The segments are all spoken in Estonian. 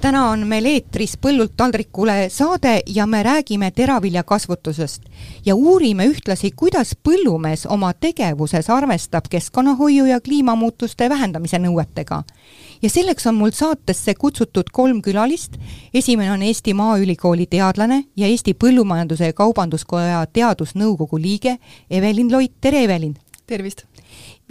täna on meil eetris Põllult taldrikule saade ja me räägime teraviljakasvatusest ja uurime ühtlasi, kuidas põllumees oma tegevuses arvestab keskkonnahoiu ja kliimamuutuste vähendamise nõuetega. ja selleks on mul saatesse kutsutud kolm külalist. esimene on Eesti Maaülikooli teadlane ja Eesti Põllumajanduse ja Kaubanduskoja teadusnõukogu liige Evelin Loit, tere Evelin! tervist!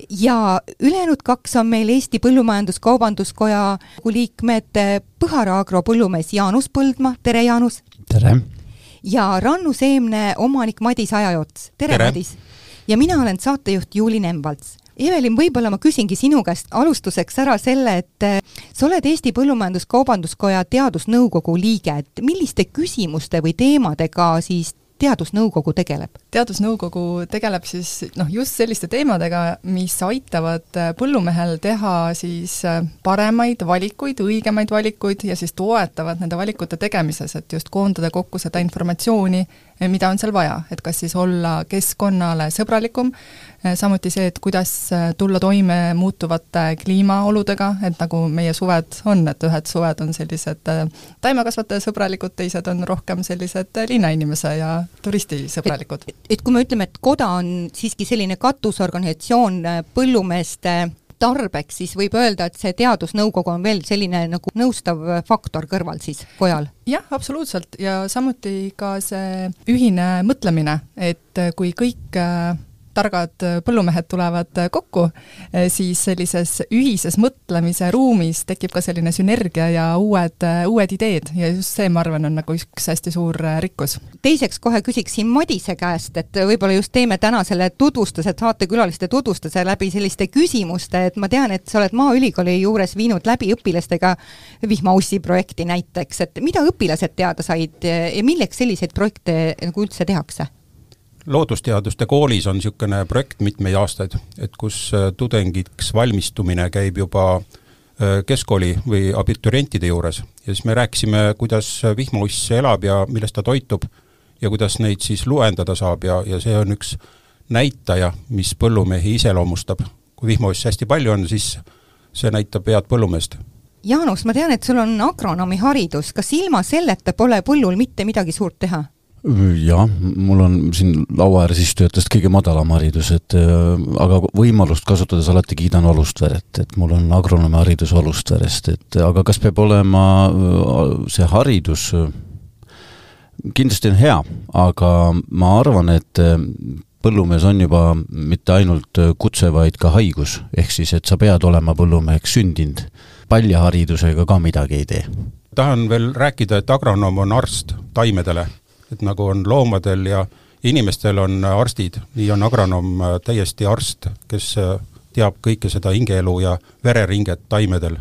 Ja ülejäänud kaks on meil Eesti Põllumajandus-Kaubanduskoja liikmed Põhara Agro põllumees Jaanus Põldmaa, tere Jaanus! tere! ja Rannu Seemne omanik Madis Ajajots, tere. Madis! ja mina olen saatejuht Juuli Nemvalts. Evelin, võib-olla ma küsingi sinu käest alustuseks ära selle, et eh, sa oled Eesti Põllumajandus-Kaubanduskoja teadusnõukogu liige, et milliste küsimuste või teemadega siis teadusnõukogu tegeleb? teadusnõukogu tegeleb siis noh, just selliste teemadega, mis aitavad äh, põllumehel teha siis äh, paremaid valikuid, õigemaid valikuid ja siis toetavad nende valikute tegemises, et just koondada kokku seda informatsiooni, mida on seal vaja, et kas siis olla keskkonnale sõbralikum, eh, samuti see, et kuidas eh, tulla toime muutuvate kliimaoludega, et nagu meie suved on, et ühed suved on sellised taimekasvataja sõbralikud, teised on rohkem sellised linnainimese ja turistisõbralikud. et kui me ütleme, et koda on siiski selline katusorganisatsioon põllumeeste tarbeks, siis võib öelda, et see teadusnõukogu on veel selline nagu nõustav faktor kõrval siis kojal? jah, absoluutselt ja samuti ka see ühine mõtlemine, et kui kõik äh, targad põllumehed tulevad kokku, siis sellises ühises mõtlemise ruumis tekib ka selline sünergia ja uued, uued ideed ja just see, ma arvan, on nagu üks hästi suur rikkus. teiseks kohe küsiksin Madise käest, et võib-olla just teeme täna selle tutvustuse, saatekülaliste tutvustuse läbi selliste küsimuste, et ma tean, et sa oled Maaülikooli juures viinud läbi õpilastega vihmaussi projekti näiteks, et mida õpilased teada said ja milleks selliseid projekte nagu üldse tehakse? Loodusteaduste koolis on niisugune projekt mitmeid aastaid, et kus äh, tudengiks valmistumine käib juba äh, keskkooli või abiturientide juures ja siis me rääkisime, kuidas vihmauss elab ja millest ta toitub ja kuidas neid siis luendada saab ja, ja see on üks näitaja, mis põllumehi iseloomustab. kui vihmausse hästi palju on, siis see näitab head põllumeest. Jaanus, ma tean, et sul on agronoomi haridus, kas ilma selleta pole põllul mitte midagi suurt teha? Jah, mul on siin laua ääres istujatest kõige madalam haridus, et äh, aga võimalust kasutades alati kiidan Olustveret, et mul on agronoomi haridus Olustverest, et aga kas peab olema äh, see haridus, kindlasti on hea, aga ma arvan, et äh, põllumees on juba mitte ainult kutse, vaid ka haigus, ehk siis, et sa pead olema põllumeheks sündinud. paljaharidusega ka midagi ei tee. tahan veel rääkida, et agronoom on arst taimedele et nagu on loomadel ja inimestel on arstid, nii on agronoom äh, täiesti arst, kes äh, teab kõike seda hingeelu ja vereringet taimedel.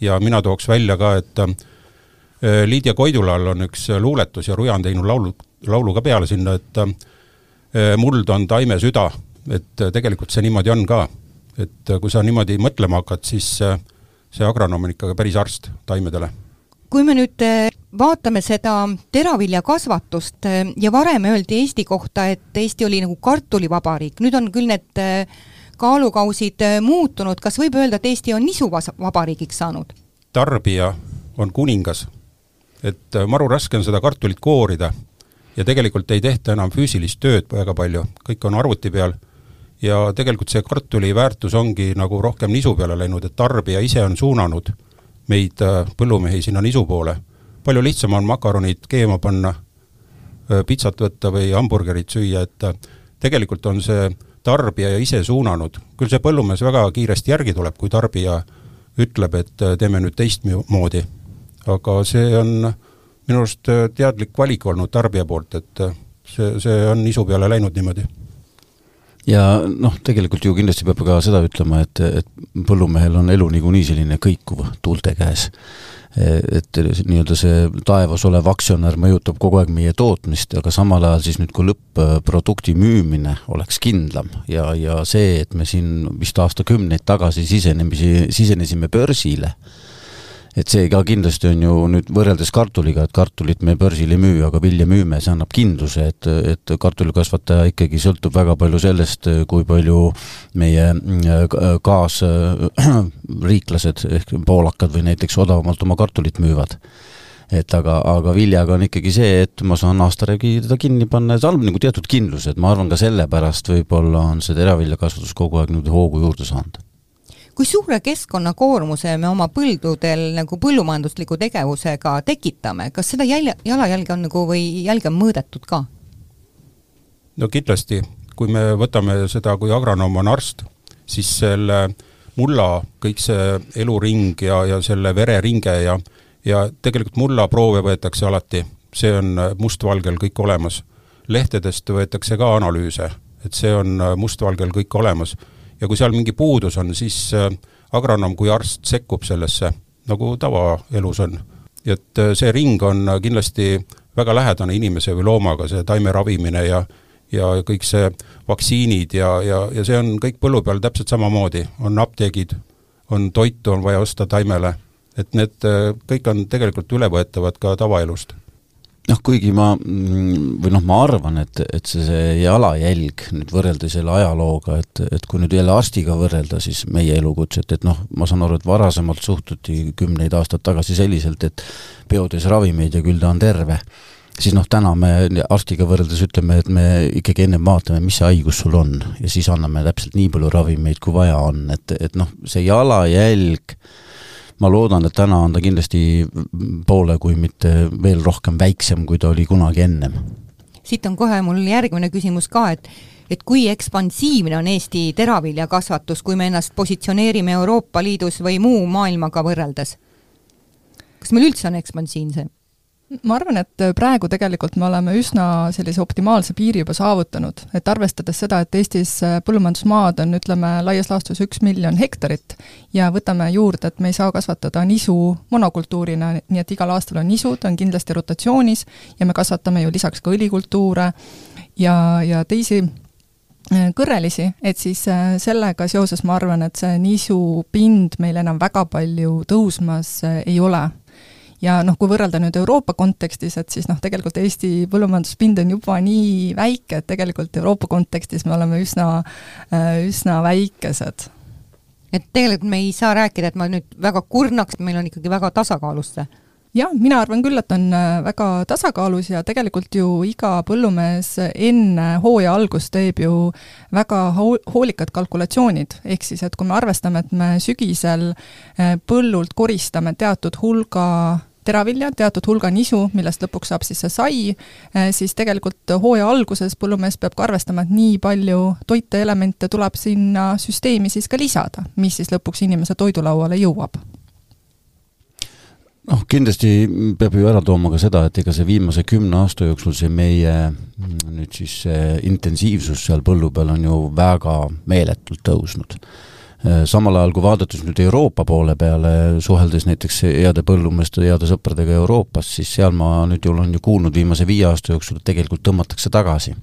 ja mina tooks välja ka, et äh, Lydia Koidulal on üks luuletus ja Ruja on teinud laulu, laulu ka peale sinna, et muld on taime süda, et tegelikult see niimoodi on ka. et kui sa niimoodi mõtlema hakkad, siis see agronoom on ikka päris arst taimedele kui me nüüd vaatame seda teraviljakasvatust eh, ja varem öeldi Eesti kohta, et Eesti oli nagu kartulivabariik, nüüd on küll need eh, kaalukausid muutunud, kas võib öelda, et Eesti on nisuvabariigiks saanud? tarbija on kuningas, et maru raske on seda kartulit koorida. Ja tegelikult ei tehta enam füüsilist tööd väga palju, kõik on arvuti peal. Ja tegelikult see kartuli väärtus ongi nagu rohkem nisu peale läinud, et tarbija ise on suunanud meid, põllumehi, sinna nisu poole. Palju lihtsam on makaronid keema panna, äh, pitsat võtta või hamburgerit süüa, et äh, tegelikult on see tarbija ise suunanud, küll see põllumees väga kiiresti järgi tuleb, kui tarbija ütleb, et teeme nüüd teistmoodi. aga see on minu arust teadlik valik olnud tarbija poolt, et see, see on nisu peale läinud niimoodi ja noh, tegelikult ju kindlasti peab ka seda ütlema, et, et põllumehel on elu niikuinii selline kõikuv tuulte käes. et nii-öelda see taevas olev aktsionär mõjutab kogu aeg meie tootmist, aga samal ajal siis nüüd, kui lõpp-produkti müümine oleks kindlam ja, ja see, et me siin vist aastakümneid tagasi sisenemisi, sisenesime börsile et see ka kindlasti on ju nüüd võrreldes kartuliga, et kartulit me börsil ei müü, aga vilja müüme, see annab kindluse, et, et kartulikasvataja ikkagi sõltub väga palju sellest, kui palju meie äh, kaasriiklased ehk poolakad või näiteks odavamalt oma kartulit müüvad. Et aga, aga viljaga on ikkagi see, et ma saan aastareegi teda kinni panna ja see annab nagu teatud kindluse, et ma arvan ka sellepärast võib-olla on see teraviljakasvatus kogu aeg nüüd hoogu juurde saanud kui suure keskkonnakoormuse me oma põldudel nagu põllumajandusliku tegevusega tekitame, kas seda jälje, jalajälge on nagu või jälge on mõõdetud ka? no kindlasti, kui me võtame seda, kui agronoom on arst, siis selle mulla, kõik see eluring ja, ja selle vereringe ja ja tegelikult mullaproove võetakse alati, see on mustvalgel kõik olemas. lehtedest võetakse ka analüüse, et see on mustvalgel kõik olemas ja kui seal mingi puudus on, siis äh, agronoom kui arst sekkub sellesse, nagu tavaelus on. et äh, see ring on kindlasti väga lähedane inimese või loomaga, see taime ravimine ja ja kõik see vaktsiinid ja, ja, ja see on kõik põllu peal täpselt samamoodi, on apteegid, on toitu on vaja osta taimele, et need äh, kõik on tegelikult ülevõetavad ka tavaelust noh, kuigi ma, mm, või noh, ma arvan, et, et see, see jalajälg nüüd võrreldes selle ajalooga, et, et kui nüüd jälle arstiga võrrelda, siis meie elukutset, et noh, ma saan aru, et varasemalt suhtuti kümneid aastaid tagasi selliselt, et peodes ravimeid ja küll ta on terve, siis noh, täna me arstiga võrreldes ütleme, et me ikkagi ennem vaatame, mis see haigus sul on. Ja siis anname täpselt nii palju ravimeid, kui vaja on, et, et noh, see jalajälg ma loodan, et täna on ta kindlasti poole, kui mitte veel rohkem väiksem, kui ta oli kunagi ennem. siit on kohe mul järgmine küsimus ka, et et kui ekspansiivne on Eesti teraviljakasvatus, kui me ennast positsioneerime Euroopa Liidus või muu maailmaga võrreldes? kas meil üldse on ekspansiivne? Ma arvan, et praegu tegelikult me oleme üsna sellise optimaalse piiri juba saavutanud, et arvestades seda, et Eestis põllumajandusmaad on, ütleme, laias laastus üks miljon hektarit ja võtame juurde, et me ei saa kasvatada nisu monokultuurina, nii et igal aastal on nisud, on kindlasti rotatsioonis ja me kasvatame ju lisaks ka õlikultuure ja, ja teisi äh, kõrrelisi, et siis äh, sellega seoses ma arvan, et see nisupind meil enam väga palju tõusmas äh, ei ole ja noh, kui võrrelda nüüd Euroopa kontekstis, et siis noh, tegelikult Eesti põllumajanduspind on juba nii väike, et tegelikult Euroopa kontekstis me oleme üsna, äh, üsna väikesed. et tegelikult me ei saa rääkida, et ma nüüd väga kurnaks, meil on ikkagi väga tasakaalus see jah, mina arvan küll, et on äh, väga tasakaalus ja tegelikult ju iga põllumees enne hooaja algust teeb ju väga hoolikad kalkulatsioonid, ehk siis et kui me arvestame, et me sügisel äh, põllult koristame teatud hulga teravilja, teatud hulga nisu, millest lõpuks saab siis see sai, eh, siis tegelikult hooaja alguses põllumees peab ka arvestama, et nii palju toiteelemente tuleb sinna süsteemi siis ka lisada, mis siis lõpuks inimese toidulauale jõuab. Noh, kindlasti peab ju ära tooma ka seda, et ega see viimase kümne aasta jooksul see meie nüüd siis see intensiivsus seal põllu peal on ju väga meeletult tõusnud samal ajal, kui vaadates nüüd Euroopa poole peale, suheldes näiteks heade põllumeeste, heade sõpradega Euroopas, siis seal ma nüüd ju olen ju kuulnud viimase viie aasta jooksul, et tegelikult tõmmatakse tagasi.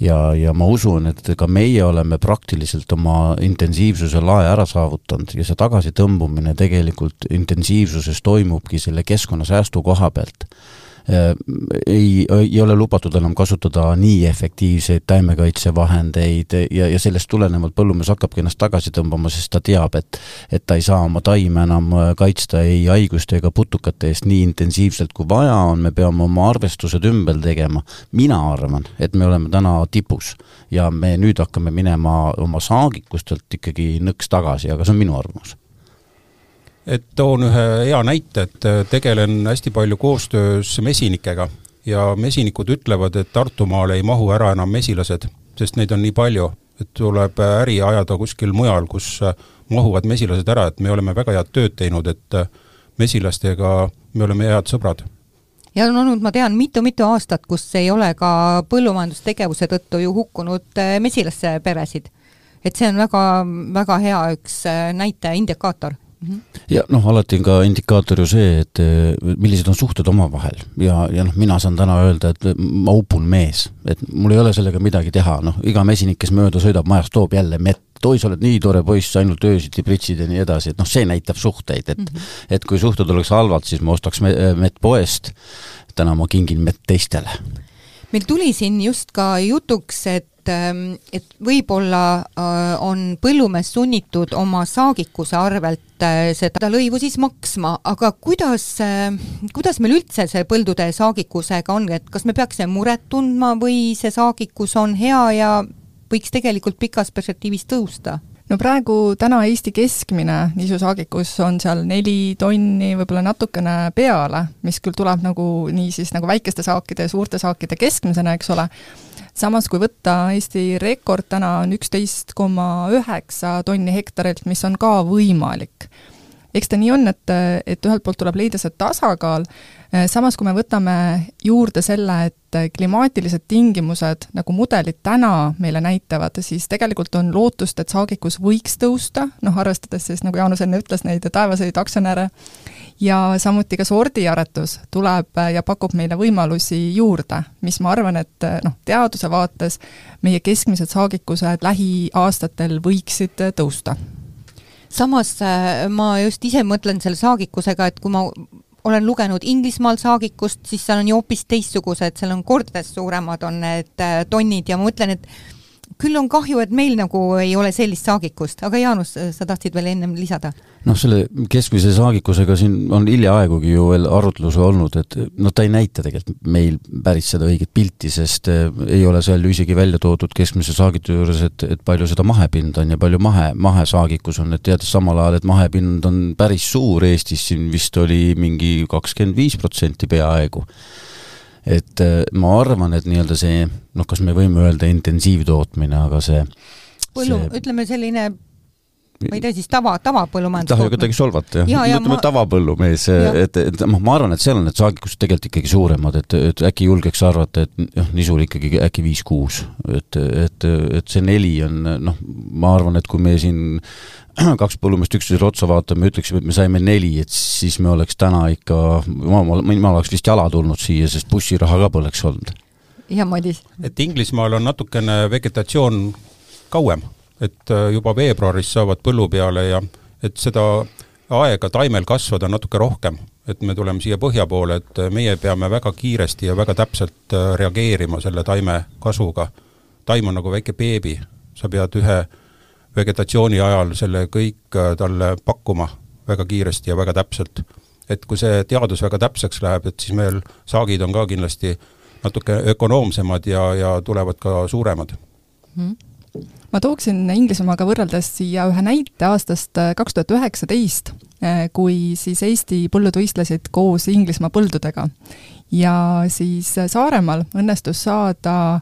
ja, ja ma usun, et ka meie oleme praktiliselt oma intensiivsuse lae ära saavutanud ja see tagasitõmbumine tegelikult intensiivsuses toimubki selle keskkonnasäästu koha pealt Äh, ei, ei ole lubatud enam kasutada nii efektiivseid taimekaitsevahendeid ja, ja sellest tulenevalt põllumees hakkabki ennast tagasi tõmbama, sest ta teab, et et ta ei saa oma taime enam äh, kaitsta ei haiguste ega putukate eest nii intensiivselt, kui vaja on, me peame oma arvestused ümber tegema. mina arvan, et me oleme täna tipus ja me nüüd hakkame minema oma saagikustelt ikkagi nõks tagasi, aga see on minu arvamus et toon ühe hea näite, et äh, tegelen hästi palju koostöös mesinikega ja mesinikud ütlevad, et Tartumaale ei mahu ära enam mesilased, sest neid on nii palju, et tuleb äh, äri ajada kuskil mujal, kus äh, mahuvad mesilased ära, et me oleme väga head tööd teinud, et mesilastega me oleme head sõbrad ja on olnud, ma tean, mitu-mitu aastat, kus ei ole ka põllumajandustegevuse tõttu ju hukkunud mesilaste peresid. et see on väga, väga hea üks näitaja, indikaator. Ja noh, alati on ka indikaator ju see, et millised on suhted omavahel. Ja, ja noh, mina saan täna öelda, et ma upun mees, et mul ei ole sellega midagi teha, noh, iga mesinik, kes mööda sõidab majast, toob jälle mett, oi, sa oled nii tore poiss, ainult öösiti pritsid ja nii edasi, et noh, see näitab suhteid, et mm -hmm. et kui suhted oleks halvad, siis ma ostaks mett poest, täna ma kingin mett teistele. meil tuli siin just ka jutuks, et ähm, et võib-olla äh, on põllumees sunnitud oma saagikuse arvelt äh, seda lõivu siis maksma, aga kuidas, äh, kuidas meil üldse see põldude saagikusega on, et kas me peaksime muret tundma või see saagikus on hea ja võiks tegelikult pikas perspektiivis tõusta? no praegu täna Eesti keskmine nisusaagikus on seal neli tonni, võib-olla natukene peale, mis küll tuleb nagu nii siis nagu väikeste saakide ja suurte saakide keskmisena, eks ole, samas kui võtta Eesti rekord täna on üksteist koma üheksa tonni hektarilt, mis on ka võimalik. Eks ta nii on, et, et ühelt poolt tuleb leida see tasakaal, samas kui me võtame juurde selle, et klimaatilised tingimused, nagu mudelid täna meile näitavad, siis tegelikult on lootust, et saagikus võiks tõusta, noh arvestades siis, nagu Jaanus enne ütles, neid taevaseid aktsionäre, ja samuti ka sordiaretus tuleb ja pakub meile võimalusi juurde, mis ma arvan, et noh, teaduse vaates meie keskmised saagikused lähiaastatel võiksid tõusta. Samas äh, ma just ise mõtlen selle saagikusega, et kui ma olen lugenud Inglismaal saagikust, siis seal on ju hoopis teistsugused, seal on kordades suuremad on need äh, tonnid ja ma mõtlen, et küll on kahju, et meil nagu ei ole sellist saagikust, aga Jaanus, sa tahtsid veel ennem lisada? noh, selle keskmise saagikusega siin on hiljaaegugi ju veel arutlus olnud, et noh, ta ei näita tegelikult meil päris seda õiget pilti, sest eh, ei ole seal ju isegi välja toodud keskmise saagituse juures, et, et palju seda mahepinda on ja palju mahe, mahesaagikus on, et teades samal ajal, et mahepind on päris suur Eestis, siin vist oli mingi kakskümmend viis protsenti peaaegu et äh, ma arvan, et nii-öelda see noh, kas me võime öelda intensiivtootmine, aga see põllu, ütleme selline ma ei tea siis tava, tavapõllumajandus. ei taha ju kedagi solvata jah ja, ja, ütleme ma... tavapõllumees, et, et noh, ma arvan, et seal on need saagikused tegelikult ikkagi suuremad, et, et äkki julgeks arvata, et noh, nisul ikkagi äkki viis-kuus, et, et, et see neli on noh, ma arvan, et kui me siin kaks põllumeest üksteisele otsa vaatame, ütleksime, et me saime neli, et siis me oleks täna ikka, ma, ma, ma oleks vist jala tulnud siia, sest bussiraha ka poleks olnud. ja Madis? et Inglismaal on natukene vegetatsioon kauem et äh, juba veebruaris saavad põllu peale ja et seda aega taimel kasvada natuke rohkem, et me tuleme siia põhja poole, et äh, meie peame väga kiiresti ja väga täpselt äh, reageerima selle taime kasvuga. taim on nagu väike beebi, sa pead ühe vegetatsiooni ajal selle kõik talle pakkuma väga kiiresti ja väga täpselt. et kui see teadus väga täpseks läheb, et siis meil saagid on ka kindlasti natuke ökonoomsemad ja, ja tulevad ka suuremad mm ma tooksin Inglismaaga võrreldes siia ühe näite aastast äh, kaks tuhat üheksateist, äh, kui siis Eesti põllud võistlesid koos Inglismaa põldudega. Ja siis äh, Saaremaal õnnestus saada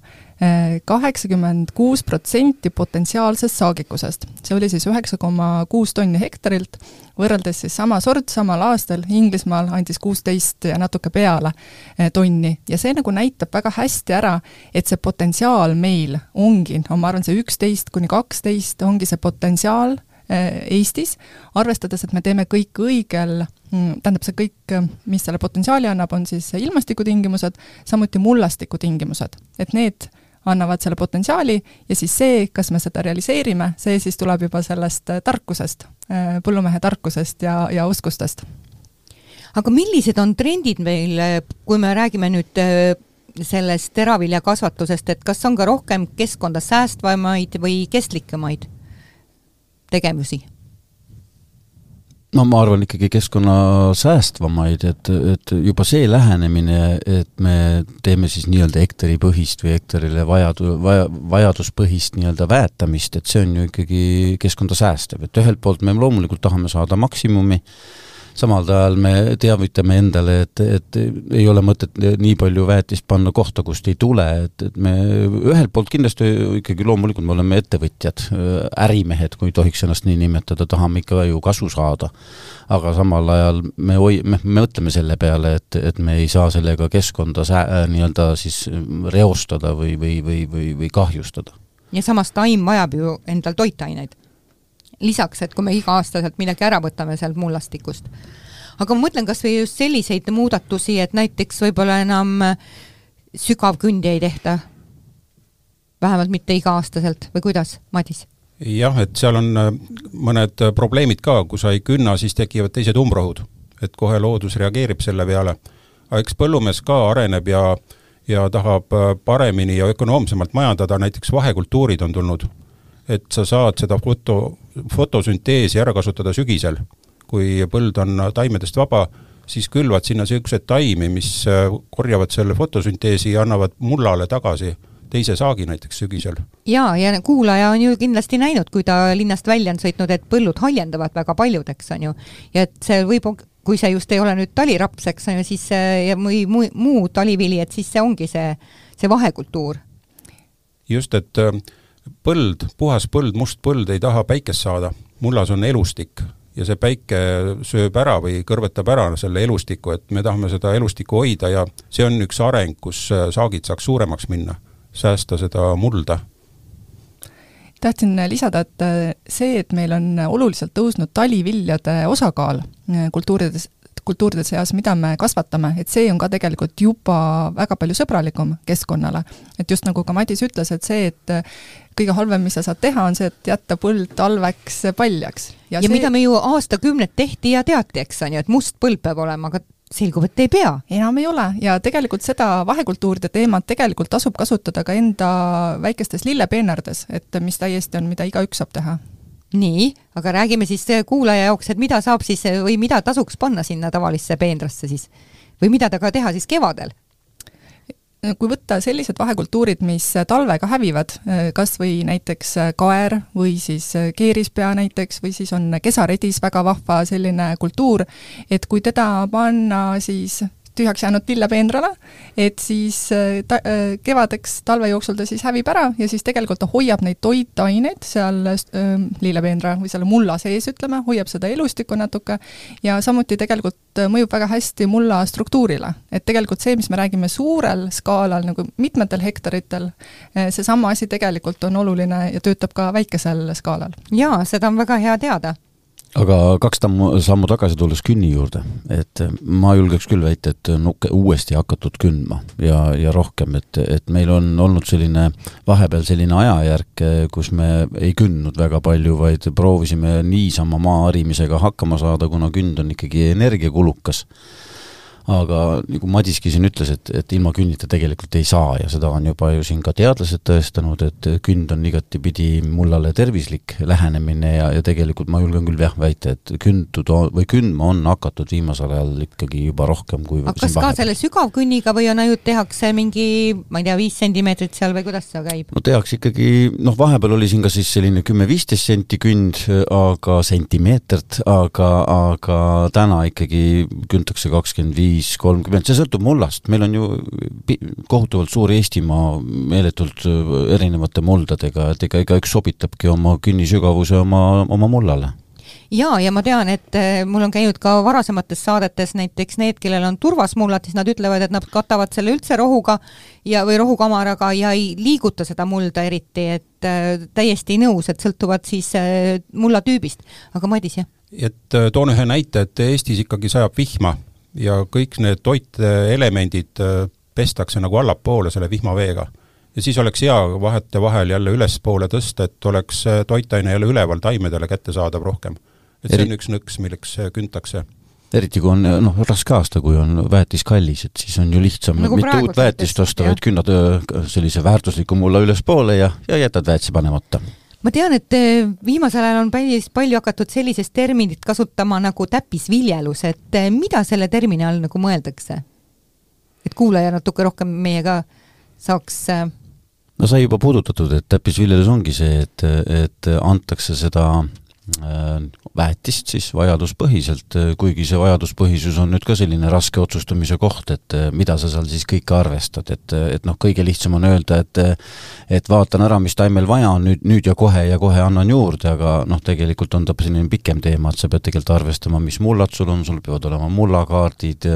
kaheksakümmend kuus protsenti potentsiaalsest saagikusest. see oli siis üheksa koma kuus tonni hektarilt, võrreldes siis sama sort samal aastal Inglismaal andis kuusteist ja natuke peale eh, tonni. ja see nagu näitab väga hästi ära, et see potentsiaal meil ongi, no ma arvan, see üksteist kuni kaksteist ongi see potentsiaal Eestis, arvestades, et me teeme kõik õigel tähendab, see kõik, mis selle potentsiaali annab, on siis ilmastikutingimused, samuti mullastikutingimused, et need annavad selle potentsiaali ja siis see, kas me seda realiseerime, see siis tuleb juba sellest äh, tarkusest, äh, põllumehe tarkusest ja, ja oskustest. aga millised on trendid meil, äh, kui me räägime nüüd sellest teraviljakasvatusest, et kas on ka rohkem keskkonda säästvamaid või kestlikemaid tegevusi? No ma arvan ikkagi keskkonna säästvamaid, et, et juba see lähenemine, et me teeme siis nii-öelda hektaripõhist või hektarile vajadu-, vaja, vajaduspõhist nii-öelda väetamist, et see on ju ikkagi keskkonda säästev, et ühelt poolt me loomulikult tahame saada maksimumi, samal ajal me teavitame endale, et, et ei ole mõtet nii palju väetist panna kohta, kust ei tule, et, et me ühelt poolt kindlasti ikkagi loomulikult me oleme ettevõtjad, ärimehed, kui tohiks ennast nii nimetada, tahame ikka ju kasu saada. aga samal ajal me hoi-, me, me mõtleme selle peale, et, et me ei saa sellega keskkonda sää-, nii-öelda siis reostada või, või, või, või, või kahjustada. ja samas taim vajab ju endal toitaineid lisaks, et kui me iga-aastaselt midagi ära võtame sealt mullastikust. aga ma mõtlen kas või just selliseid muudatusi, et näiteks võib-olla enam sügavkündi ei tehta, vähemalt mitte iga-aastaselt või kuidas, Madis? jah, et seal on äh, mõned äh, probleemid ka, kui sa ei künna, siis tekivad teised umbrohud. et kohe loodus reageerib selle peale. aga eks põllumees ka areneb ja ja tahab äh, paremini ja ökonoomsemalt majandada, näiteks vahekultuurid on tulnud et sa saad seda foto, fotosünteesi ära kasutada sügisel. kui põld on taimedest vaba, siis külvad sinna niisuguseid taimi, mis äh, korjavad selle fotosünteesi ja annavad mullale tagasi teise saagi näiteks sügisel. jaa, ja kuulaja on ju kindlasti näinud, kui ta linnast välja on sõitnud, et põllud haljendavad väga paljud, eks on ju. ja et see võib, kui see just ei ole nüüd taliraps, eks on ju, siis ja või muu, muu talivili, et siis see ongi see, see vahekultuur. just, et äh, põld, puhas põld, must põld ei taha päikest saada, mullas on elustik ja see päike sööb ära või kõrvetab ära selle elustiku, et me tahame seda elustikku hoida ja see on üks areng, kus äh, saagid saaks suuremaks minna, säästa seda mulda. Tahtsin lisada, et äh, see, et meil on oluliselt tõusnud taliviljade osakaal äh, kultuurides, kultuuride seas, mida me kasvatame, et see on ka tegelikult juba väga palju sõbralikum keskkonnale. et just nagu ka Madis ütles, et see, et kõige halvem, mis sa saad teha, on see, et jätta põld talveks paljaks. ja, ja see... mida me ju aastakümneid tehti ja teati, eks on ju, et must põld peab olema, aga selgub, et ei pea. enam ei ole ja tegelikult seda vahekultuuride teemat tegelikult tasub kasutada ka enda väikestes lillepeenardes, et mis täiesti on, mida igaüks saab teha nii, aga räägime siis kuulaja jaoks, et mida saab siis või mida tasuks panna sinna tavalisse peenrasse siis? või mida temaga teha siis kevadel? kui võtta sellised vahekultuurid, mis talvega hävivad, kas või näiteks kaer või siis keerispea näiteks või siis on kesaredis väga vahva selline kultuur, et kui teda panna siis tühjaks jäänud lillepeenrale, et siis äh, ta, äh, kevadeks, talve jooksul ta siis hävib ära ja siis tegelikult ta hoiab neid toitaineid seal äh, lillepeenra või selle mulla sees, ütleme, hoiab seda elustikku natuke ja samuti tegelikult mõjub väga hästi mulla struktuurile. et tegelikult see, mis me räägime suurel skaalal, nagu mitmetel hektaritel, seesama asi tegelikult on oluline ja töötab ka väikesel skaalal. jaa, seda on väga hea teada aga kaks tammu, sammu tagasi tulles künni juurde, et ma julgeks küll väita, et nukke uuesti hakatud kündma ja, ja rohkem, et, et meil on olnud selline vahepeal selline ajajärk, kus me ei kündnud väga palju, vaid proovisime niisama maa harimisega hakkama saada, kuna künd on ikkagi energiakulukas aga nagu Madiski siin ütles, et, et ilma künnita tegelikult ei saa ja seda on juba ju siin ka teadlased tõestanud, et künd on igatipidi mullale tervislik lähenemine ja, ja tegelikult ma julgen küll jah väita, et kündud on, või kündma on hakatud viimasel ajal ikkagi juba rohkem kui aga kas ka selle sügavkünniga või on ainult tehakse mingi, ma ei tea, viis sentimeetrit seal või kuidas see käib? no tehakse ikkagi, noh, vahepeal oli siin ka siis selline kümme-viisteist senti künd, aga sentimeetrit, aga, aga täna ikkagi küntakse kakskümmend viis viis, kolmkümmend, see sõltub mullast, meil on ju kohutavalt suur Eestimaa meeletult äh, erinevate muldadega, et ega igaüks sobitabki oma künnisügavuse oma, oma mullale jaa, ja ma tean, et äh, mul on käinud ka varasemates saadetes näiteks need, kellel on turvasmullad, siis nad ütlevad, et nad katavad selle üldse rohuga ja, või rohukamaraga ja ei liiguta seda mulda eriti, et äh, täiesti nõus, et sõltuvad siis äh, mulla tüübist. aga Madis, jah? et äh, toon ühe näite, et Eestis ikkagi sajab vihma ja kõik need toitelemendid äh, pestakse nagu allapoole selle vihmaveega. ja siis oleks hea vahetevahel jälle ülespoole tõsta, et oleks äh, toitaine jälle üleval taimedele kättesaadav rohkem. et see Eri... on üks nõks, milleks äh, küntakse eriti kui on noh, raske aasta, kui on väetis kallis, et siis on ju lihtsam nagu mitte uut väetist osta, vaid künnad sellise väärtusliku mulla ülespoole ja, ja jätad väetise panemata ma tean, et eh, viimasel ajal on päris palju hakatud sellisest terminit kasutama nagu täppisviljelus, et eh, mida selle termini all nagu mõeldakse? et kuulaja natuke rohkem meiega saaks eh, no sai juba puudutatud, et täppisviljelus ongi see, et, et antakse seda väetist siis vajaduspõhiselt, kuigi see vajaduspõhisus on nüüd ka selline raske otsustamise koht, et äh, mida sa seal siis kõike arvestad, et, et noh, kõige lihtsam on öelda, et et vaatan ära, mis taimel vaja on nüüd, nüüd ja kohe ja kohe annan juurde, aga noh, tegelikult on ta selline pikem teema, et sa pead tegelikult arvestama, mis mullad sul on, sul peavad olema mullakaardid,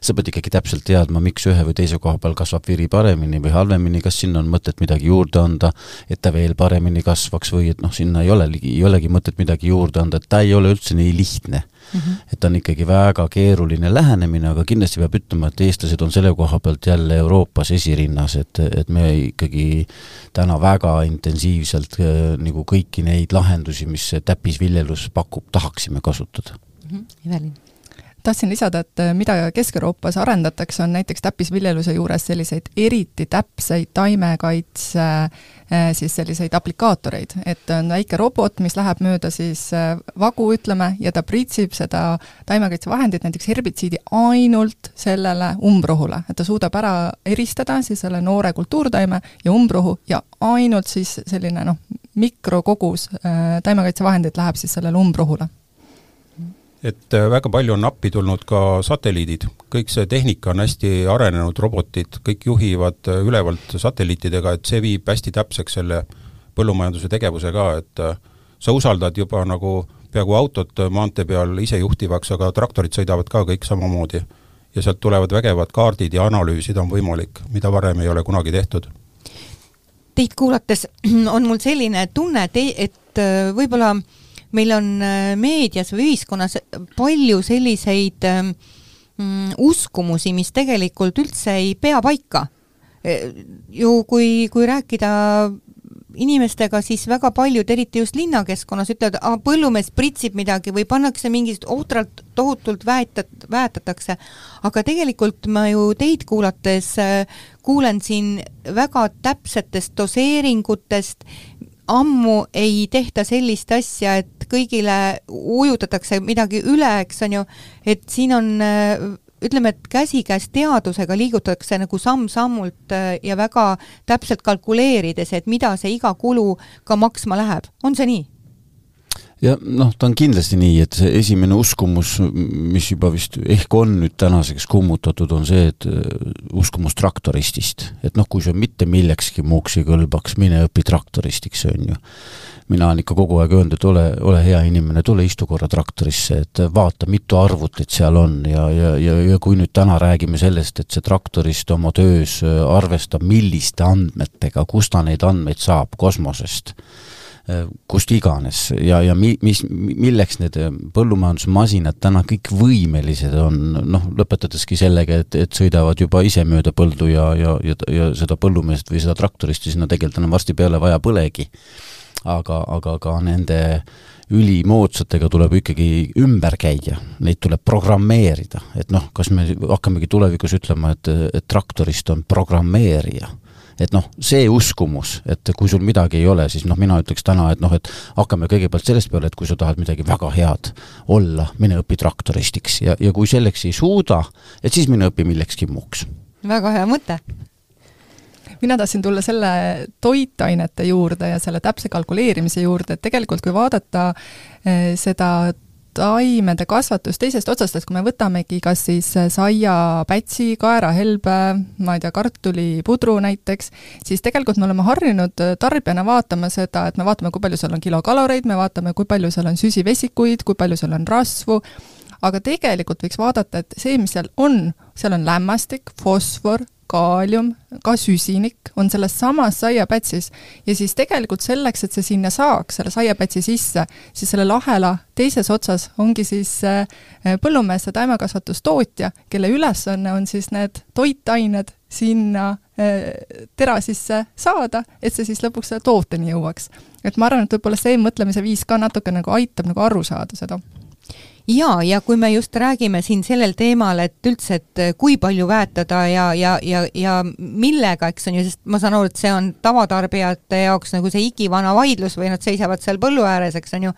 sa pead ikkagi täpselt teadma, miks ühe või teise koha peal kasvab viri paremini või halvemini, kas sinna on mõtet midagi juurde anda, et ta veel paremini kasvaks või et noh, sinna ei ole, ei olegi mõtet midagi midagi juurde anda, et ta ei ole üldse nii lihtne mm. -hmm. et ta on ikkagi väga keeruline lähenemine, aga kindlasti peab ütlema, et eestlased on selle koha pealt jälle Euroopas esirinnas, et, et me ikkagi täna väga intensiivselt äh, nagu kõiki neid lahendusi, mis täppisviljelus pakub, tahaksime kasutada mm. -hmm. Evelin tahtsin lisada, et äh, mida Kesk-Euroopas arendatakse, on näiteks täppisviljeluse juures selliseid eriti täpseid taimekaitse äh, siis selliseid aplikaatoreid, et on väike robot, mis läheb mööda siis äh, vagu, ütleme, ja ta pritsib seda taimekaitsevahendit, näiteks herbitsiidi, ainult sellele umbrohule, et ta suudab ära eristada siis selle noore kultuurtaime ja umbrohu ja ainult siis selline noh, mikrokogus taimekaitsevahendit läheb siis sellele umbrohule et äh, väga palju on appi tulnud ka satelliidid, kõik see tehnika on hästi arenenud, robotid, kõik juhivad äh, ülevalt satelliitidega, et see viib hästi täpseks selle põllumajanduse tegevuse ka, et äh, sa usaldad juba nagu peaaegu autot maantee peal isejuhtivaks, aga traktorid sõidavad ka kõik samamoodi. ja sealt tulevad vägevad kaardid ja analüüsid on võimalik, mida varem ei ole kunagi tehtud. Teid kuulates on mul selline tunne, et, et võib-olla äh, meil on äh, meedias või ühiskonnas palju selliseid ähm, mm, uskumusi, mis tegelikult üldse ei pea paika. Äh, ju kui, kui rääkida inimestega, siis väga paljud, eriti just linnakeskkonnas, ütlevad, põllumees pritsib midagi või pannakse mingist ohtralt tohutult väetat-, väetatakse, aga tegelikult ma ju teid kuulates äh, kuulen siin väga täpsetest doseeringutest, ammu ei tehta sellist asja, et kõigile ujutatakse midagi üle, eks on ju, et siin on ütleme, et käsikäes teadusega liigutatakse nagu samm-sammult äh, ja väga täpselt kalkuleerides, et mida see iga kulu ka maksma läheb, on see nii? Ja noh, ta on kindlasti nii, et see esimene uskumus, mis juba vist ehk on nüüd tänaseks kummutatud, on see, et äh, uskumus traktoristist. et noh, kui sa mitte millekski muuks ei kõlbaks, mine õpi traktoristiks, on ju. mina olen ikka kogu aeg öelnud, et ole, ole hea inimene, tule istu korra traktorisse, et vaata, mitu arvutit seal on ja, ja, ja, ja kui nüüd täna räägime sellest, et see traktorist oma töös äh, arvestab, milliste andmetega, kust ta neid andmeid saab kosmosest Äh, kust iganes. Ja, ja mi-, mis, milleks need äh, põllumajandusmasinad täna kõik võimelised on, noh, lõpetataski sellega, et, et sõidavad juba ise mööda põldu ja, ja, ja, ja seda põllumeest või seda traktoristi sinna tegelikult enam varsti peale vaja polegi. aga, aga ka nende ülimoodsatega tuleb ikkagi ümber käia, neid tuleb programmeerida, et noh, kas me hakkamegi tulevikus ütlema, et, et traktorist on programmeerija et noh, see uskumus, et kui sul midagi ei ole, siis noh, mina ütleks täna, et noh, et hakkame kõigepealt sellest peale, et kui sa tahad midagi väga head olla, mine õpi traktoristiks ja, ja kui selleks ei suuda, et siis mine õpi millekski muuks. väga hea mõte mina tahtsin tulla selle toitainete juurde ja selle täpse kalkuleerimise juurde, et tegelikult kui vaadata eh, seda taimede kasvatus teisest otsast, et kui me võtamegi kas siis saiapätsi, kaerahelbe, ma ei tea, kartulipudru näiteks, siis tegelikult me oleme harjunud tarbijana vaatama seda, et me vaatame, kui palju seal on kilokaloreid, me vaatame, kui palju seal on süsivesikuid, kui palju seal on rasvu, aga tegelikult võiks vaadata, et see, mis seal on, seal on lämmastik, fosfor, kaalium, ka süsinik on selles samas saiapätsis ja siis tegelikult selleks, et see sinna saaks, selle saiapätsi sisse, siis selle lahela teises otsas ongi siis äh, põllumees, see taimekasvatustootja, kelle ülesanne on siis need toitained sinna äh, tera sisse saada, et see siis lõpuks selle tooteni jõuaks. et ma arvan, et võib-olla see mõtlemise viis ka natuke nagu aitab nagu aru saada seda jaa, ja kui me just räägime siin sellel teemal, et üldse, et kui palju väetada ja, ja, ja, ja millega, eks on ju, sest ma saan aru, et see on tavatarbijate jaoks nagu see igivana vaidlus või nad seisavad seal põllu ääres, eks on ju,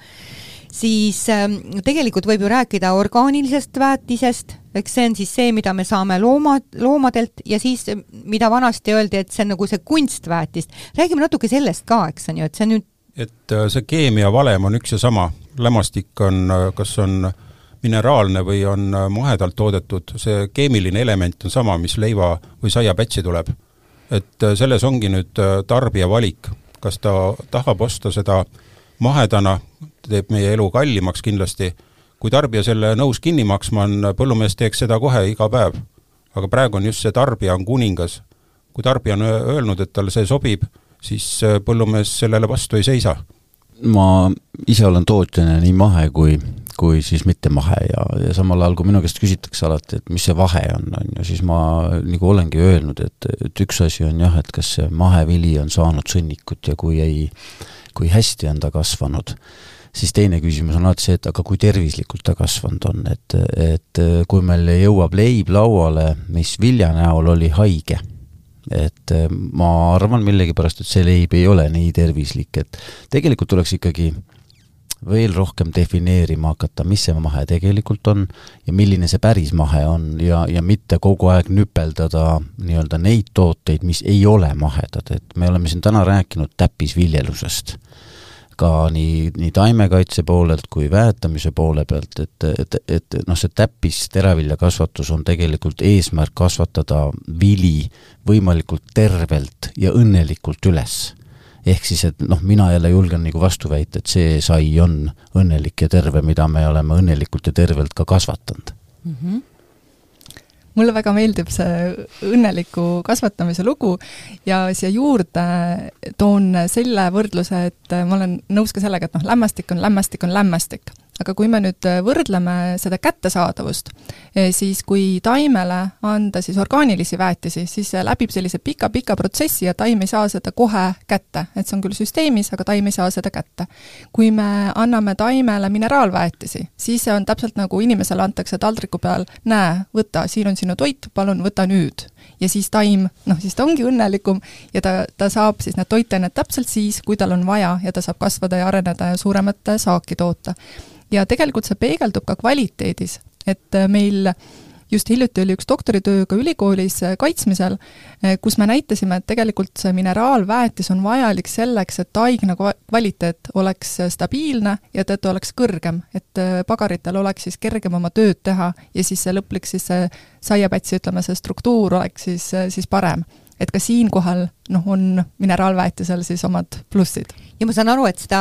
siis äh, tegelikult võib ju rääkida orgaanilisest väetisest, eks see on siis see, mida me saame looma, loomadelt ja siis, mida vanasti öeldi, et see on nagu see kunstväetist. räägime natuke sellest ka, eks on ju, et see on nüüd et äh, see keemiavalem on üks ja sama, lämmastik on, kas on mineraalne või on mahedalt toodetud, see keemiline element on sama, mis leiva või saiapätsi tuleb. et selles ongi nüüd tarbija valik, kas ta tahab osta seda mahedana, teeb meie elu kallimaks kindlasti, kui tarbija selle nõus kinni maksma on, põllumees teeks seda kohe iga päev. aga praegu on just see tarbija on kuningas. kui tarbija on öelnud, et talle see sobib, siis põllumees sellele vastu ei seisa ma ise olen tootjana nii mahe kui, kui siis mitte mahe ja, ja samal ajal, kui minu käest küsitakse alati, et mis see vahe on, on ju, siis ma nagu olengi öelnud, et, et üks asi on jah, et kas see mahevili on saanud sõnnikut ja kui ei, kui hästi on ta kasvanud, siis teine küsimus on alati see, et aga kui tervislikult ta kasvanud on, et, et kui meil jõuab leib lauale, mis vilja näol oli haige et eh, ma arvan millegipärast, et see leib ei ole nii tervislik, et tegelikult tuleks ikkagi veel rohkem defineerima hakata, mis see mahe tegelikult on ja milline see päris mahe on ja, ja mitte kogu aeg nüpeldada nii-öelda neid tooteid, mis ei ole mahedad, et me oleme siin täna rääkinud täppisviljelusest ka nii, nii taimekaitse poolelt kui väetamise poole pealt, et, et, et noh, see täppis teraviljakasvatus on tegelikult eesmärk kasvatada vili võimalikult tervelt ja õnnelikult üles. ehk siis, et noh, mina jälle julgen nagu vastu väita, et see sai on õnnelik ja terve, mida me oleme õnnelikult ja tervelt ka kasvatanud mm. -hmm mulle väga meeldib see õnneliku kasvatamise lugu ja siia juurde toon selle võrdluse, et ma olen nõus ka sellega, et noh, lämmastik on lämmastik on lämmastik aga kui me nüüd äh, võrdleme seda kättesaadavust, eh, siis kui taimele anda siis orgaanilisi väetisi, siis see läbib sellise pika-pika protsessi ja taim ei saa seda kohe kätte, et see on küll süsteemis, aga taim ei saa seda kätte. kui me anname taimele mineraalväetisi, siis see on täpselt nagu inimesele antakse taldriku peal, näe, võta, siin on sinu toit, palun võta nüüd. Ja siis taim, noh siis ta ongi õnnelikum ja ta, ta saab siis need toitained täpselt siis, kui tal on vaja ja ta saab kasvada ja areneda ja suuremat saaki toota ja tegelikult see peegeldub ka kvaliteedis, et äh, meil just hiljuti oli üks doktoritöö ka ülikoolis äh, kaitsmisel, äh, kus me näitasime, et tegelikult see mineraalväetis on vajalik selleks, et aigna kvaliteet oleks stabiilne ja et ta oleks kõrgem, et pagaritel oleks siis kergem oma tööd teha ja siis see lõplik siis see saiapätsi, ütleme, see struktuur oleks siis, siis parem et ka siinkohal noh, on mineraalväetisel siis omad plussid. ja ma saan aru, et seda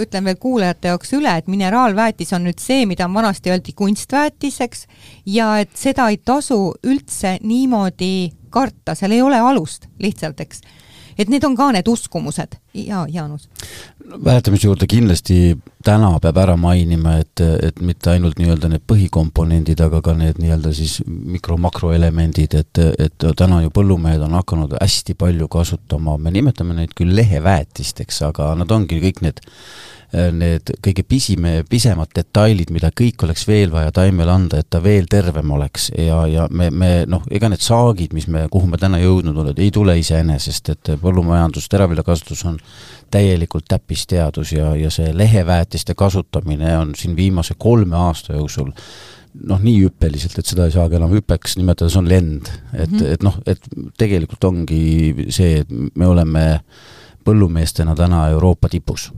ütlen veel kuulajate jaoks üle, et mineraalväetis on nüüd see, mida vanasti öeldi kunstväetiseks ja et seda ei tasu üldse niimoodi karta, seal ei ole alust lihtsalt, eks et need on ka need uskumused ja Jaanus? väetamise juurde kindlasti täna peab ära mainima, et, et mitte ainult nii-öelda need põhikomponendid, aga ka need nii-öelda siis mikro-makroelemendid, et, et täna ju põllumehed on hakanud hästi palju kasutama, me nimetame neid küll leheväetisteks, aga nad ongi kõik need need kõige pisime, pisemad detailid, mida kõik oleks veel vaja taimele anda, et ta veel tervem oleks ja, ja me, me noh, ega need saagid, mis me, kuhu me täna jõudnud oleme, ei tule iseenesest, et põllumajandus, teraviljakasvatus on täielikult täppisteadus ja, ja see leheväetiste kasutamine on siin viimase kolme aasta jooksul noh, nii hüppeliselt, et seda ei saagi enam hüppeks nimetada, see on lend. et mm, -hmm. et noh, et tegelikult ongi see, et me oleme põllumeestena täna Euroopa tipus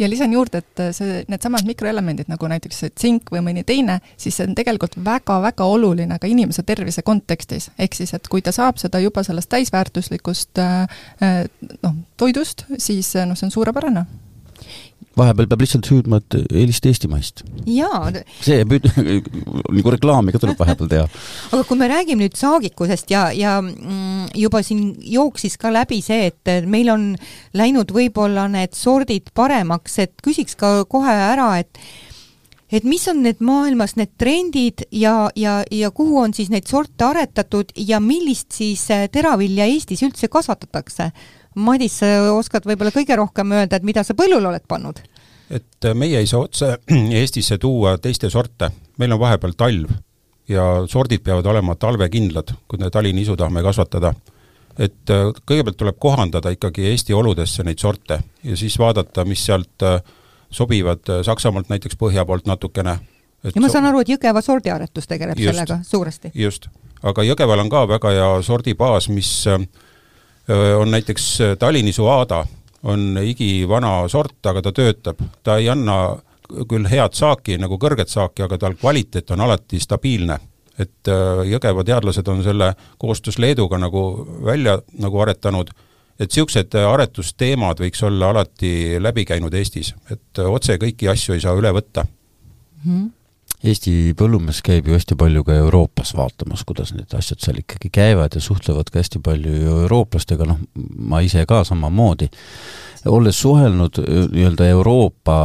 ja lisan juurde, et see, needsamad mikroelemendid, nagu näiteks see tsink või mõni teine, siis see on tegelikult väga-väga oluline ka inimese tervise kontekstis. ehk siis, et kui ta saab seda juba sellest täisväärtuslikust äh, äh, noh, toidust, siis noh, see on suurepärane vahepeal peab lihtsalt hüüdma, et eelista eestimaist. jaa. see püüd-, nagu reklaami ka tuleb vahepeal teha. aga kui me räägime nüüd saagikusest ja, ja mm, juba siin jooksis ka läbi see, et meil on läinud võib-olla need sordid paremaks, et küsiks ka kohe ära, et et mis on need maailmas need trendid ja, ja, ja kuhu on siis neid sorte aretatud ja millist siis teravilja Eestis üldse kasvatatakse? Madis, sa oskad võib-olla kõige rohkem öelda, et mida sa põllule oled pannud? Et äh, meie ei saa otse Eestisse tuua teiste sorte, meil on vahepeal talv ja sordid peavad olema talvekindlad, kui me talinisu tahame kasvatada. et äh, kõigepealt tuleb kohandada ikkagi Eesti oludesse neid sorte ja siis vaadata, mis sealt äh, sobivad Saksamaalt näiteks põhja poolt natukene. ja ma saan aru, et Jõgeva sordiaretus tegeleb just, sellega suuresti? just, aga Jõgeval on ka väga hea sordibaas, mis on näiteks Tallinni Suada, on igivana sort, aga ta töötab, ta ei anna küll head saaki, nagu kõrget saaki, aga tal kvaliteet on alati stabiilne. et äh, Jõgeva teadlased on selle koostöös Leeduga nagu välja nagu aretanud, et niisugused aretusteemad võiks olla alati läbi käinud Eestis, et otse kõiki asju ei saa üle võtta mm. -hmm Eesti põllumees käib ju hästi palju ka Euroopas vaatamas, kuidas need asjad seal ikkagi käivad ja suhtlevad ka hästi palju ju eurooplastega, noh, ma ise ka samamoodi olles suhelnud nii-öelda Euroopa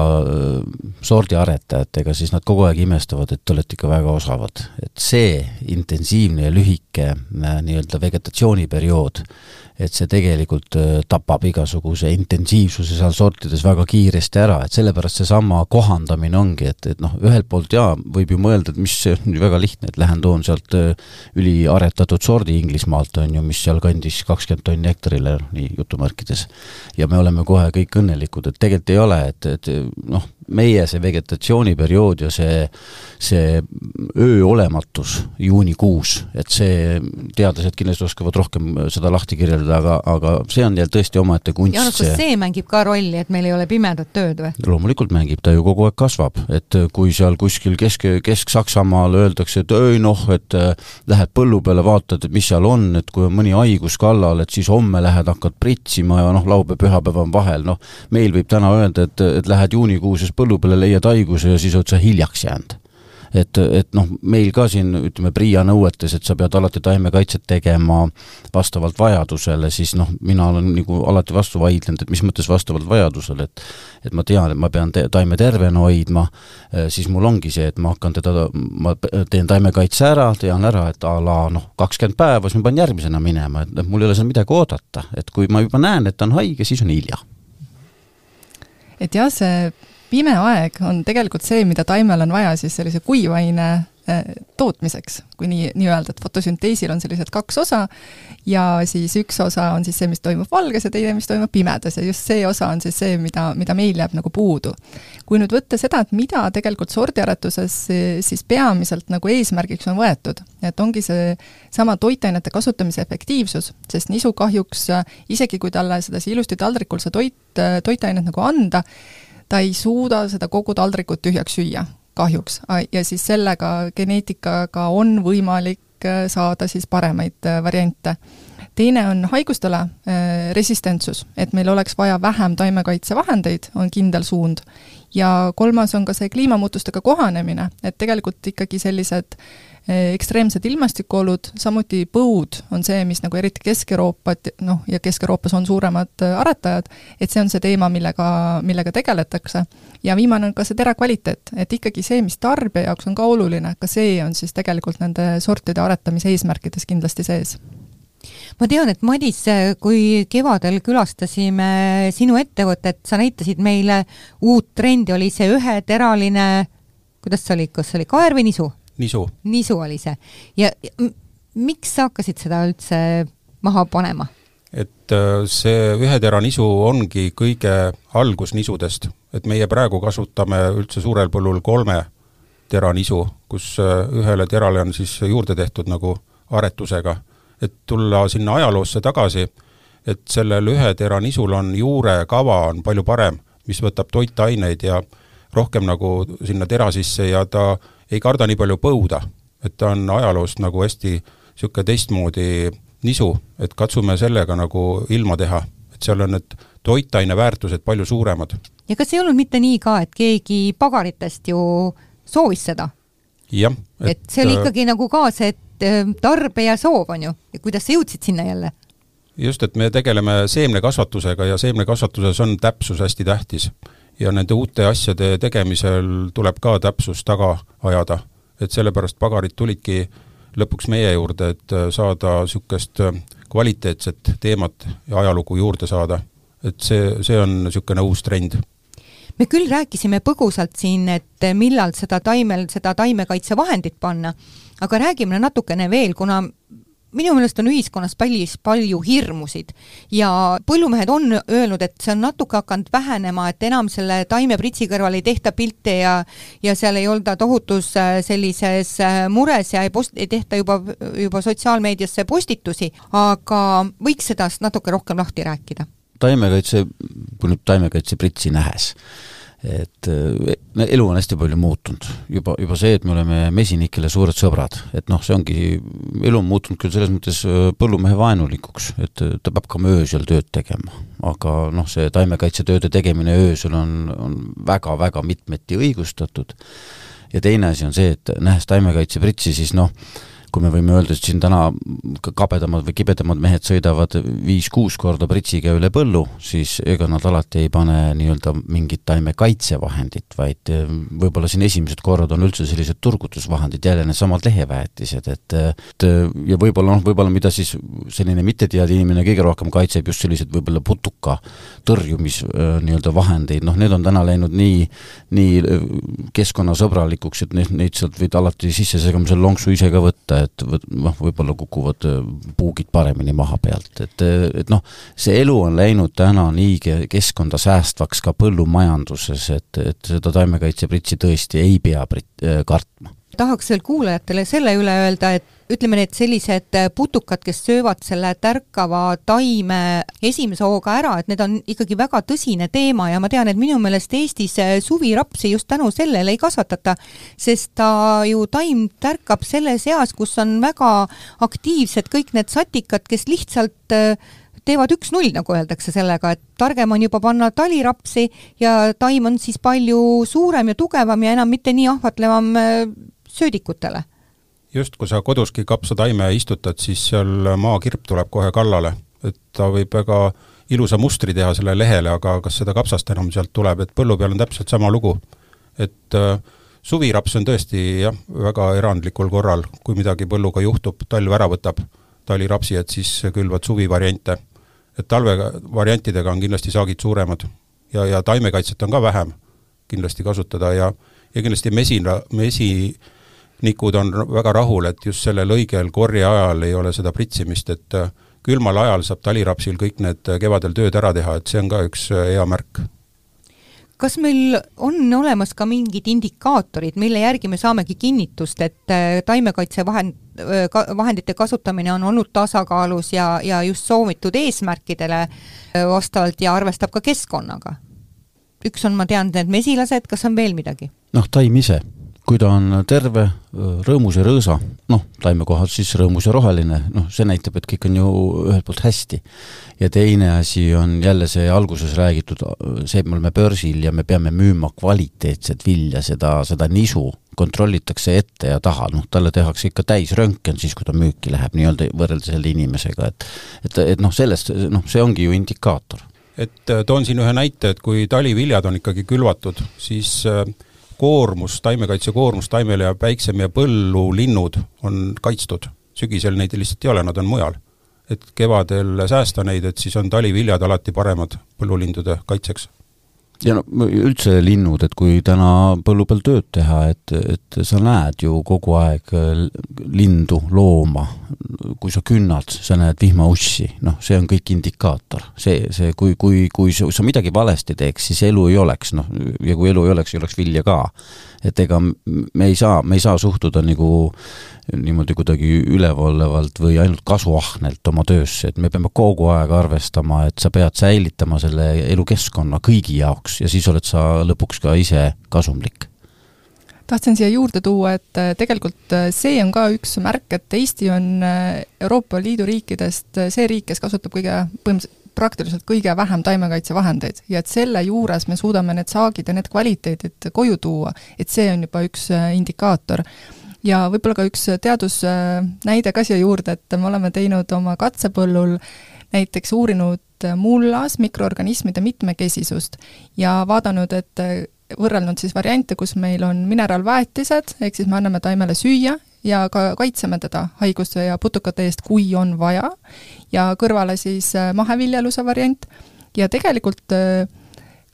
sordiaretajatega, siis nad kogu aeg imestavad, et te olete ikka väga osavad. et see intensiivne ja lühike nii-öelda vegetatsiooniperiood, et see tegelikult tapab igasuguse intensiivsuse seal sortides väga kiiresti ära, et sellepärast seesama kohandamine ongi, et, et noh, ühelt poolt jaa, võib ju mõelda, et mis, see on ju väga lihtne, et lähen toon sealt üliaretatud sordi Inglismaalt, on ju, mis sealkandis kakskümmend tonni hektarile, nii jutumärkides, ja me oleme kohe kõik õnnelikud, et tegelikult ei ole, et, et noh, meie see vegetatsiooniperiood ja see, see öö olematus juunikuus, et see, teadlased kindlasti oskavad rohkem seda lahti kirjeldada, aga, aga see on jälle tõesti omaette kunst. Jaanus, kas see mängib ka rolli, et meil ei ole pimedat tööd või? loomulikult mängib, ta ju kogu aeg kasvab, et kui seal kuskil kesk, Kesk-Saksamaal öeldakse, et öö noh, et lähed põllu peale, vaatad, et mis seal on, et kui on mõni haigus kallal, et siis homme lähed, hakkad pritsima ja noh, laupäev-pühapäev on vahel, noh, meil võib täna öelda, et, et lähed juunikuuses põllu peale, leiad haiguse ja siis oled sa hiljaks jäänud et, et noh, meil ka siin ütleme PRIA nõuetes, et sa pead alati taimekaitset tegema vastavalt vajadusele, siis noh, mina olen nagu alati vastu vaidlenud, et mis mõttes vastavalt vajadusele, et et ma tean, et ma pean te taime tervena hoidma, siis mul ongi see, et ma hakkan teda, ma teen taimekaitse ära, tean ära, et a la noh, kakskümmend päeva, siis ma pean järgmisena minema, et, et mul ei ole seal midagi oodata, et kui ma juba näen, et ta on haige, siis on hilja. Et jah, see pime aeg on tegelikult see, mida taimel on vaja siis sellise kuivaine äh, tootmiseks, kui nii, nii öelda, et fotosünteesil on sellised kaks osa ja siis üks osa on siis see, mis toimub valges ja teine, mis toimub pimedas ja just see osa on siis see, mida, mida meil jääb nagu puudu. kui nüüd võtta seda, et mida tegelikult sordiaretuses siis peamiselt nagu eesmärgiks on võetud, et ongi see sama toitainete kasutamise efektiivsus, sest nisu kahjuks isegi, kui talle sedasi ilusti taldrikul see toit, toitainet nagu anda, ta ei suuda seda kogu taldrikut tühjaks süüa, kahjuks. ja siis sellega, geneetikaga on võimalik äh, saada siis paremaid äh, variante. teine on haigustele äh, resistentsus, et meil oleks vaja vähem taimekaitsevahendeid, on kindel suund. ja kolmas on ka see kliimamuutustega kohanemine, et tegelikult ikkagi sellised ekstreemsed ilmastikuolud, samuti põud on see, mis nagu eriti Kesk-Euroopat, noh, ja Kesk-Euroopas on suuremad äh, aretajad, et see on see teema, millega, millega tegeletakse. ja viimane on ka see tera kvaliteet, et ikkagi see, mis tarbija jaoks on ka oluline, ka see on siis tegelikult nende sortide aretamise eesmärkides kindlasti sees ma tean, et Madis, kui kevadel külastasime sinu ettevõtet, sa näitasid meile uut trendi, oli see üheteraline, kuidas see oli, kas see oli kaer või nisu? Nisu. nisu oli see. ja miks sa hakkasid seda üldse maha panema? et äh, see ühetera nisu ongi kõige algus nisudest, et meie praegu kasutame üldse suurel põllul kolme tera nisu, kus äh, ühele terale on siis juurde tehtud nagu aretusega. et tulla sinna ajaloosse tagasi, et sellel ühe tera nisul on juurekava on palju parem, mis võtab toitaineid ja rohkem nagu sinna tera sisse ja ta äh, ei karda nii palju põuda, et ta on ajaloost nagu hästi niisugune teistmoodi nisu, et katsume sellega nagu ilma teha, et seal on need toitaine väärtused palju suuremad. ja kas ei olnud mitte nii ka, et keegi pagaritest ju soovis seda? jah. et see oli äh, ikkagi nagu ka see äh, tarbija soov, on ju, ja kuidas sa jõudsid sinna jälle? just, et me tegeleme seemnekasvatusega ja seemnekasvatuses on täpsus hästi tähtis ja nende uute asjade tegemisel tuleb ka täpsus taga ajada. et sellepärast pagarid tulidki lõpuks meie juurde, et äh, saada niisugust äh, kvaliteetset teemat ja ajalugu juurde saada. et see, see on niisugune uus trend me küll rääkisime põgusalt siin, et millal seda taimel, seda taimekaitsevahendit panna, aga räägime natukene veel, kuna minu meelest on ühiskonnas päris palju hirmusid ja põllumehed on öelnud, et see on natuke hakanud vähenema, et enam selle taimepritsi kõrval ei tehta pilte ja ja seal ei olda tohutus äh, sellises äh, mures ja ei post-, ei tehta juba, juba sotsiaalmeediasse postitusi, aga võiks seda natuke rohkem lahti rääkida? taimekaitse, kui nüüd taimekaitsepritsi nähes et äh, elu on hästi palju muutunud. juba, juba see, et me oleme mesinikele suured sõbrad, et noh, see ongi, elu on muutunud küll selles mõttes äh, põllumehe vaenulikuks, et äh, ta peab ka öösel tööd tegema. aga noh, see taimekaitsetööde tegemine öösel on, on väga-väga mitmeti õigustatud ja teine asi on see, et nähes taimekaitsepritsi, siis noh, kui me võime öelda, et siin täna kabedamad või kibedamad mehed sõidavad viis-kuus korda pritsiga üle põllu, siis ega nad alati ei pane nii-öelda mingit taimekaitsevahendit, vaid eh, võib-olla siin esimesed korrad on üldse sellised turgutusvahendid, jälle needsamad leheväetised, et et ja võib-olla noh, võib-olla mida siis selline mitteteadja inimene kõige rohkem kaitseb, just sellised võib-olla putuka tõrjumis eh, nii-öelda vahendeid, noh need on täna läinud nii, nii eh, keskkonnasõbralikuks, et neid, neid sealt võid alati sissesegamisel lonksu ise ka võtta, et noh, võib-olla kukuvad äh, puugid paremini maha pealt, et, et noh, see elu on läinud täna nii keskkonda säästvaks ka põllumajanduses, et, et seda taimekaitsepritsi tõesti ei pea prit-, äh, kartma. Tahaks veel kuulajatele selle üle öelda, et ütleme, need sellised putukad, kes söövad selle tärkava taime esimese hooga ära, et need on ikkagi väga tõsine teema ja ma tean, et minu meelest Eestis suvirapsi just tänu sellele ei kasvatata, sest ta ju, taim tärkab selles eas, kus on väga aktiivsed kõik need satikad, kes lihtsalt äh, teevad üks-null, nagu öeldakse sellega, et targem on juba panna talirapsi ja taim on siis palju suurem ja tugevam ja enam mitte nii ahvatlevam äh, söödikutele. Just, kui sa koduski kapsataime istutad, siis seal maakirp tuleb kohe kallale, et ta võib väga ilusa mustri teha sellele lehele, aga kas seda kapsast enam sealt tuleb, et põllu peal on täpselt sama lugu. et äh, suviraps on tõesti jah, väga erandlikul korral, kui midagi põlluga juhtub, talv ära võtab talirapsi, et siis külvad suvivariante. et talve variantidega on kindlasti saagid suuremad ja, ja taimekaitset on ka vähem kindlasti kasutada ja ja kindlasti mesina, mesi nikud on väga rahul, et just sellel õigel korje ajal ei ole seda pritsimist, et äh, külmal ajal saab talirapsil kõik need äh, kevadel tööd ära teha, et see on ka üks äh, hea märk. kas meil on olemas ka mingid indikaatorid, mille järgi me saamegi kinnitust, et taimekaitsevahend, vahendite kasutamine on olnud tasakaalus ja, ja just soovitud eesmärkidele vastavalt ja arvestab ka keskkonnaga? üks on, ma tean, need mesilased, kas on veel midagi? noh, taim ise kui ta on terve, rõõmus ja rõõsa, noh, taimekohad siis rõõmus ja roheline, noh, see näitab, et kõik on ju ühelt poolt hästi. ja teine asi on jälle see alguses räägitud, see, et me oleme börsil ja me peame müüma kvaliteetset vilja, seda, seda nisu kontrollitakse ette ja taha, noh, talle tehakse ikka täisröntgen siis, kui ta müüki läheb, nii-öelda võrreldes selle inimesega, et et, et noh, sellest, noh, see ongi ju indikaator. et toon siin ühe näite, et kui taliviljad on ikkagi külvatud, siis äh, koormus, taimekaitse koormus taimele jääb väiksem ja põllulinnud on kaitstud. sügisel neid lihtsalt ei ole, nad on mujal. et kevadel säästa neid, et siis on taliviljad alati paremad põllulindude kaitseks ja no üldse linnud, et kui täna põllu peal tööd teha, et, et sa näed ju kogu aeg lindu, looma, kui sa künnad, sa näed vihmaussi, noh, see on kõik indikaator. see, see, kui, kui, kui sa midagi valesti teeks, siis elu ei oleks, noh, ja kui elu ei oleks, ei oleks vilja ka. Et ega me ei saa, me ei saa suhtuda nagu niimoodi kuidagi ülevalvalt või ainult kasuahnelt oma töösse, et me peame kogu aeg arvestama, et sa pead säilitama selle elukeskkonna kõigi jaoks ja siis oled sa lõpuks ka ise kasumlik. Tahtsin siia juurde tuua, et äh, tegelikult äh, see on ka üks märk, et Eesti on äh, Euroopa Liidu riikidest see riik, kes kasutab kõige, põhimõtteliselt praktiliselt kõige vähem taimekaitsevahendeid. Ja et selle juures me suudame need saagid ja need kvaliteedid koju tuua, et see on juba üks indikaator. Ja võib-olla ka üks teadusnäide ka siia juurde, et me oleme teinud oma katsepõllul näiteks uurinud mullas mikroorganismide mitmekesisust ja vaadanud, et võrrelnud siis variante, kus meil on mineraalväetised, ehk siis me anname taimele süüa ja ka kaitseme teda haiguste ja putukate eest, kui on vaja, ja kõrvale siis maheviljeluse variant ja tegelikult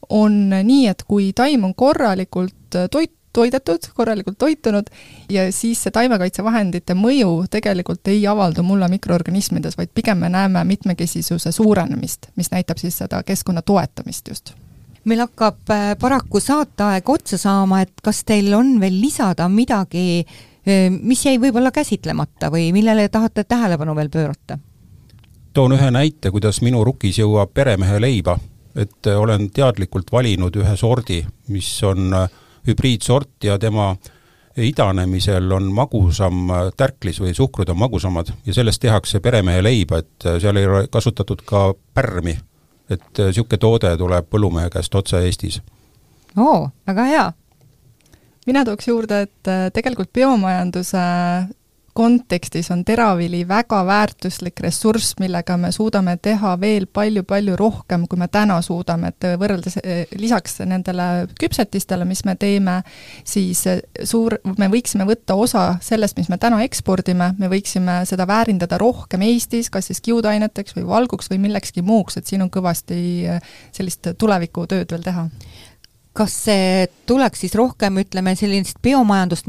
on nii, et kui taim on korralikult toit, toidetud, korralikult toitunud ja siis see taimekaitsevahendite mõju tegelikult ei avaldu mulla mikroorganismides, vaid pigem me näeme mitmekesisuse suurenemist, mis näitab siis seda keskkonna toetamist just meil hakkab äh, paraku saateaeg otsa saama, et kas teil on veel lisada midagi, äh, mis jäi võib-olla käsitlemata või millele tahate tähelepanu veel pöörata? Toon ühe näite, kuidas minu rukis jõuab peremehe leiba et olen teadlikult valinud ühe sordi, mis on hübriidsort ja tema idanemisel on magusam tärklis või suhkrud on magusamad ja sellest tehakse peremehe leiba, et seal ei ole kasutatud ka pärmi. et niisugune toode tuleb põllumehe käest otse Eestis. oo, väga hea mina tooks juurde, et tegelikult biomajanduse kontekstis on teravili väga väärtuslik ressurss, millega me suudame teha veel palju-palju rohkem, kui me täna suudame, et võrreldes eh, lisaks nendele küpsetistele, mis me teeme, siis eh, suur, me võiksime võtta osa sellest, mis me täna ekspordime, me võiksime seda väärindada rohkem Eestis, kas siis kiudaineteks või valguks või millekski muuks, et siin on kõvasti eh, sellist tulevikutööd veel teha. Kas see tuleks siis rohkem, ütleme, sellist biomajandust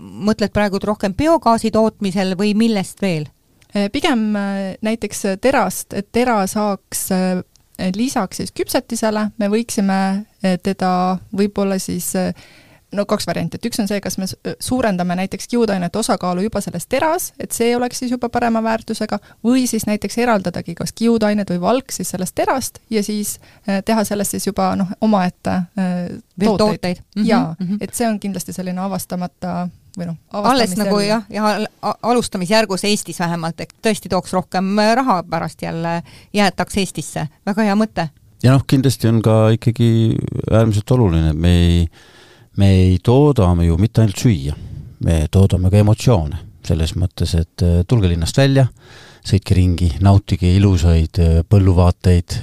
mõtled praegu rohkem biogaasi tootmisel või millest veel? Äh, pigem äh, näiteks terast, et tera saaks äh, lisaks siis küpsetisele, me võiksime teda võib-olla siis no kaks varianti, et üks on see, kas me suurendame näiteks kiudainete osakaalu juba selles teras, et see oleks siis juba parema väärtusega, või siis näiteks eraldadagi kas kiudained või valk siis sellest terast ja siis teha sellest siis juba noh, omaette tooteid, tooteid.. -hmm, jaa -hmm. et see on kindlasti selline avastamata või noh, alles nagu jah, ja alustamisjärgus Eestis vähemalt, et tõesti tooks rohkem äh, raha pärast jälle, jäetaks Eestisse, väga hea mõte. ja noh, kindlasti on ka ikkagi äärmiselt oluline, et me ei, me ei tooda me ju mitte ainult süüa, me toodame ka emotsioone, selles mõttes, et äh, tulge linnast välja, sõitke ringi, nautige ilusaid äh, põlluvaateid,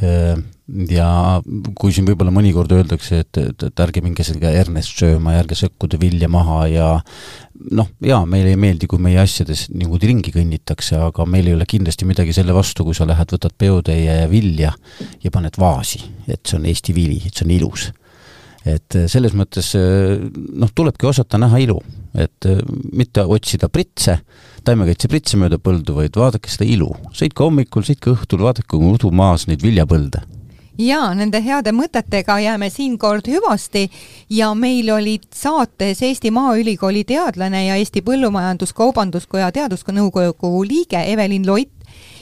ja kui siin võib-olla mõnikord öeldakse, et, et, et ärge minge sellega hernest sööma ja ärge sõkkude vilja maha ja noh, jaa, meile ei meeldi, kui meie asjades niimoodi ringi kõnnitakse, aga meil ei ole kindlasti midagi selle vastu, kui sa lähed, võtad peotäie vilja ja paned vaasi, et see on Eesti vili, et see on ilus. et selles mõttes noh, tulebki osata näha ilu, et mitte otsida pritse, taimekaitsepritse mööda põldu, vaid vaadake seda ilu. sõitke hommikul, sõitke õhtul, vaadake udumaas neid viljapõlde ja nende heade mõtetega jääme siinkord hüvasti ja meil olid saates Eesti Maaülikooli teadlane ja Eesti Põllumajandus-Kaubanduskoja teadusnõukogu liige Evelin Loit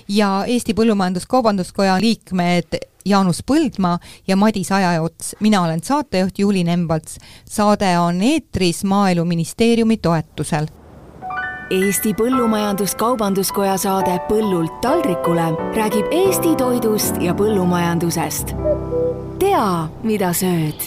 ja Eesti Põllumajandus-Kaubanduskoja liikmed Jaanus Põldmaa ja Madis Ajaots. mina olen saatejuht Juuli Nemvalts. saade on eetris Maaeluministeeriumi toetusel Eesti Põllumajandus-Kaubanduskoja saade Põllult taldrikule räägib Eesti toidust ja põllumajandusest. tea, mida sööd